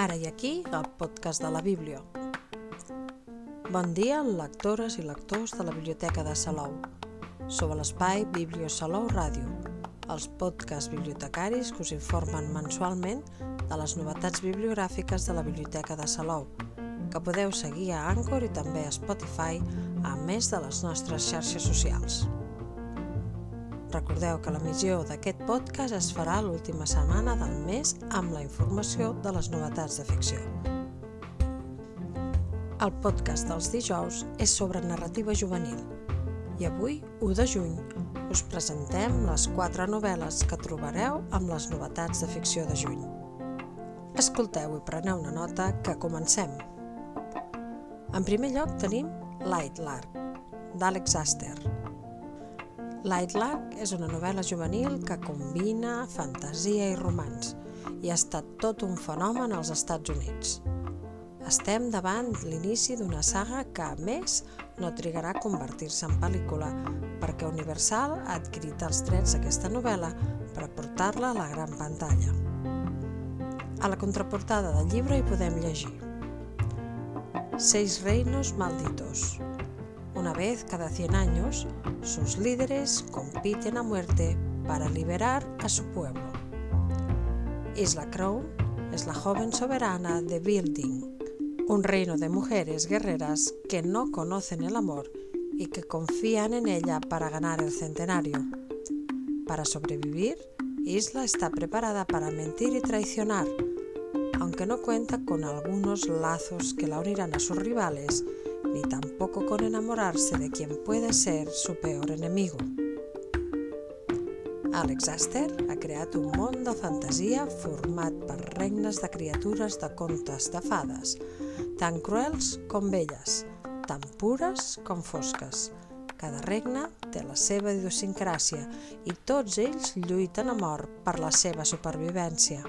Ara i aquí, el podcast de la Bíblia. Bon dia, lectores i lectors de la Biblioteca de Salou. A l'espai Biblio Salou Ràdio, els podcasts bibliotecaris que us informen mensualment de les novetats bibliogràfiques de la Biblioteca de Salou, que podeu seguir a Anchor i també a Spotify, a més de les nostres xarxes socials. Recordeu que l'emissió d'aquest podcast es farà l'última setmana del mes amb la informació de les novetats de ficció. El podcast dels dijous és sobre narrativa juvenil i avui, 1 de juny, us presentem les quatre novel·les que trobareu amb les novetats de ficció de juny. Escolteu i preneu una nota que comencem. En primer lloc tenim Light Lark, d'Àlex Aster, Light Lark és una novel·la juvenil que combina fantasia i romans i ha estat tot un fenomen als Estats Units. Estem davant l'inici d'una saga que, a més, no trigarà a convertir-se en pel·lícula perquè Universal ha adquirit els drets d'aquesta novel·la per portar-la a la gran pantalla. A la contraportada del llibre hi podem llegir Seis reinos malditos, Una vez cada 100 años, sus líderes compiten a muerte para liberar a su pueblo. Isla Crown es la joven soberana de Building, un reino de mujeres guerreras que no conocen el amor y que confían en ella para ganar el centenario. Para sobrevivir, Isla está preparada para mentir y traicionar, aunque no cuenta con algunos lazos que la unirán a sus rivales ni tampoco con enamorarse de quien puede ser su peor enemigo. Alex Aster ha creat un món de fantasia format per regnes de criatures de contes de fades, tan cruels com belles, tan pures com fosques. Cada regne té la seva idiosincràsia i tots ells lluiten a mort per la seva supervivència.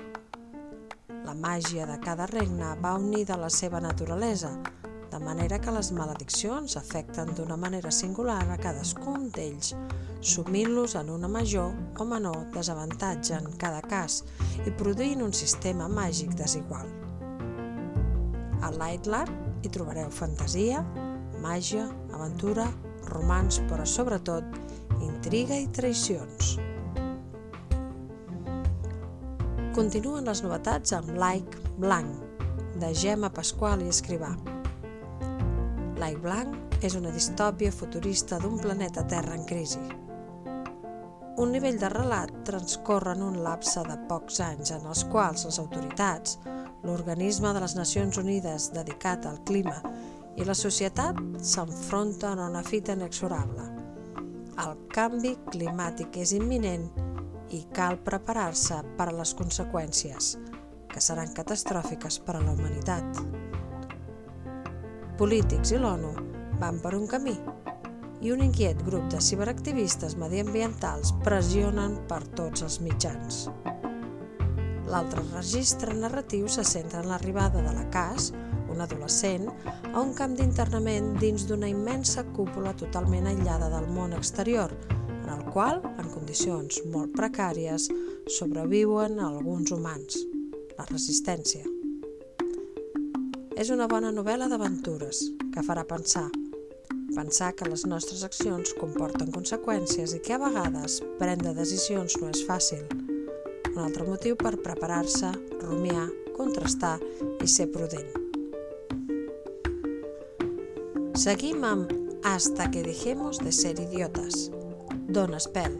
La màgia de cada regne va unida a la seva naturalesa, de manera que les malediccions afecten d'una manera singular a cadascun d'ells, sumint-los en una major o menor desavantatge en cada cas i produint un sistema màgic desigual. A Lightlar hi trobareu fantasia, màgia, aventura, romans, però sobretot intriga i traïcions. Continuen les novetats amb Like Blanc, de Gemma Pasqual i Escrivà. L'Ai Blanc és una distòpia futurista d'un planeta Terra en crisi. Un nivell de relat transcorre en un lapse de pocs anys en els quals les autoritats, l'organisme de les Nacions Unides dedicat al clima i la societat s'enfronten a una fita inexorable. El canvi climàtic és imminent i cal preparar-se per a les conseqüències, que seran catastròfiques per a la humanitat polítics i l'ONU van per un camí i un inquiet grup de ciberactivistes mediambientals pressionen per tots els mitjans. L'altre registre narratiu se centra en l'arribada de la CAS, un adolescent, a un camp d'internament dins d'una immensa cúpula totalment aïllada del món exterior, en el qual, en condicions molt precàries, sobreviuen alguns humans, la resistència. És una bona novel·la d'aventures que farà pensar. Pensar que les nostres accions comporten conseqüències i que a vegades prendre decisions no és fàcil. Un altre motiu per preparar-se, rumiar, contrastar i ser prudent. Seguim amb Hasta que dejemos de ser idiotes. Dona Spell.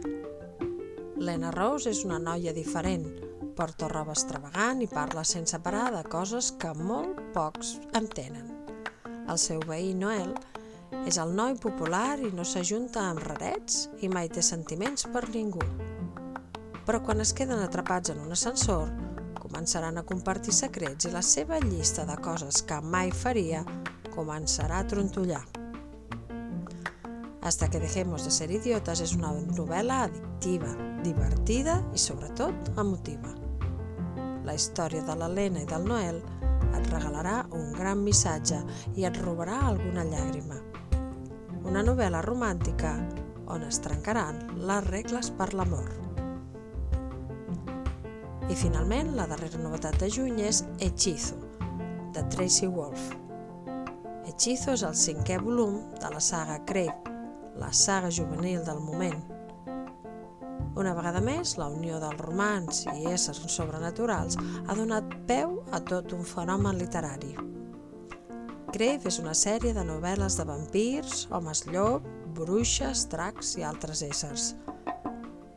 Lena Rose és una noia diferent, porta roba extravagant i parla sense parar de coses que molt pocs entenen. El seu veí Noel és el noi popular i no s'ajunta amb rarets i mai té sentiments per ningú. Però quan es queden atrapats en un ascensor, començaran a compartir secrets i la seva llista de coses que mai faria començarà a trontollar. Hasta que dejemos de ser idiotes és una novel·la addictiva, divertida i sobretot emotiva la història de l'Helena i del Noel, et regalarà un gran missatge i et robarà alguna llàgrima. Una novel·la romàntica on es trencaran les regles per l'amor. I finalment, la darrera novetat de juny és Hechizo, de Tracy Wolf. Hechizo és el cinquè volum de la saga Crave, la saga juvenil del moment. Una vegada més, la unió del romans i éssers sobrenaturals ha donat peu a tot un fenomen literari. Crave és una sèrie de novel·les de vampirs, homes llop, bruixes, dracs i altres éssers.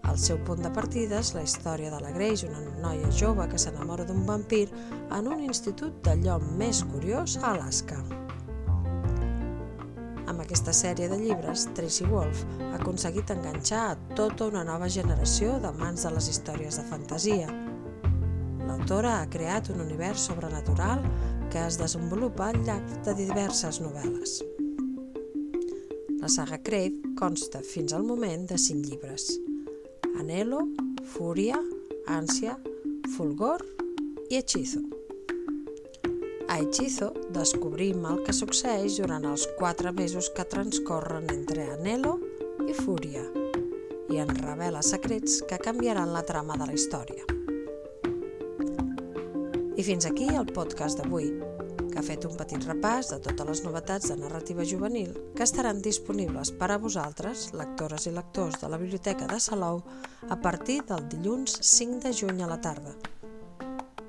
El seu punt de partida és la història de la Grace, una noia jove que s'enamora d'un vampir en un institut de llom més curiós a Alaska. Aquesta sèrie de llibres, Tracy Wolf ha aconseguit enganxar a tota una nova generació d'amants de les històries de fantasia. L'autora ha creat un univers sobrenatural que es desenvolupa al llarg de diverses novel·les. La saga Crave consta fins al moment de cinc llibres. Anhelo, Fúria, Ànsia, Fulgor i Hechizo. A Hechizo descobrim el que succeeix durant els quatre mesos que transcorren entre Anhelo i Fúria i en revela secrets que canviaran la trama de la història. I fins aquí el podcast d'avui que ha fet un petit repàs de totes les novetats de narrativa juvenil que estaran disponibles per a vosaltres, lectores i lectors de la Biblioteca de Salou, a partir del dilluns 5 de juny a la tarda.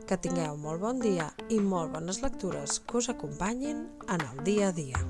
Que tingueu molt bon dia i molt bones lectures que us acompanyin en el dia a dia.